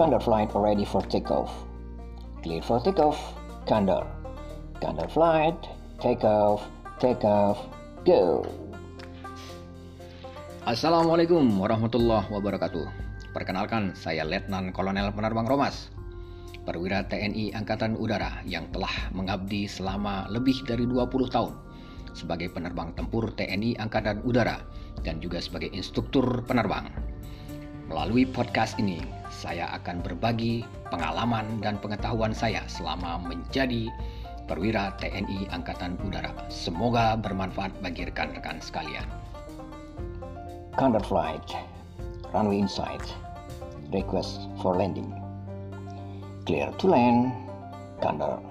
Condor flight ready for takeoff. Clear for takeoff. Condor. Condor flight. Takeoff. Takeoff. Go. Assalamualaikum warahmatullahi wabarakatuh. Perkenalkan, saya Letnan Kolonel Penerbang Romas, perwira TNI Angkatan Udara yang telah mengabdi selama lebih dari 20 tahun sebagai penerbang tempur TNI Angkatan Udara dan juga sebagai instruktur penerbang. Melalui podcast ini, saya akan berbagi pengalaman dan pengetahuan saya selama menjadi perwira TNI Angkatan Udara. Semoga bermanfaat bagi rekan-rekan sekalian. Condor flight. Runway inside. Request for landing. Clear to land. Condor.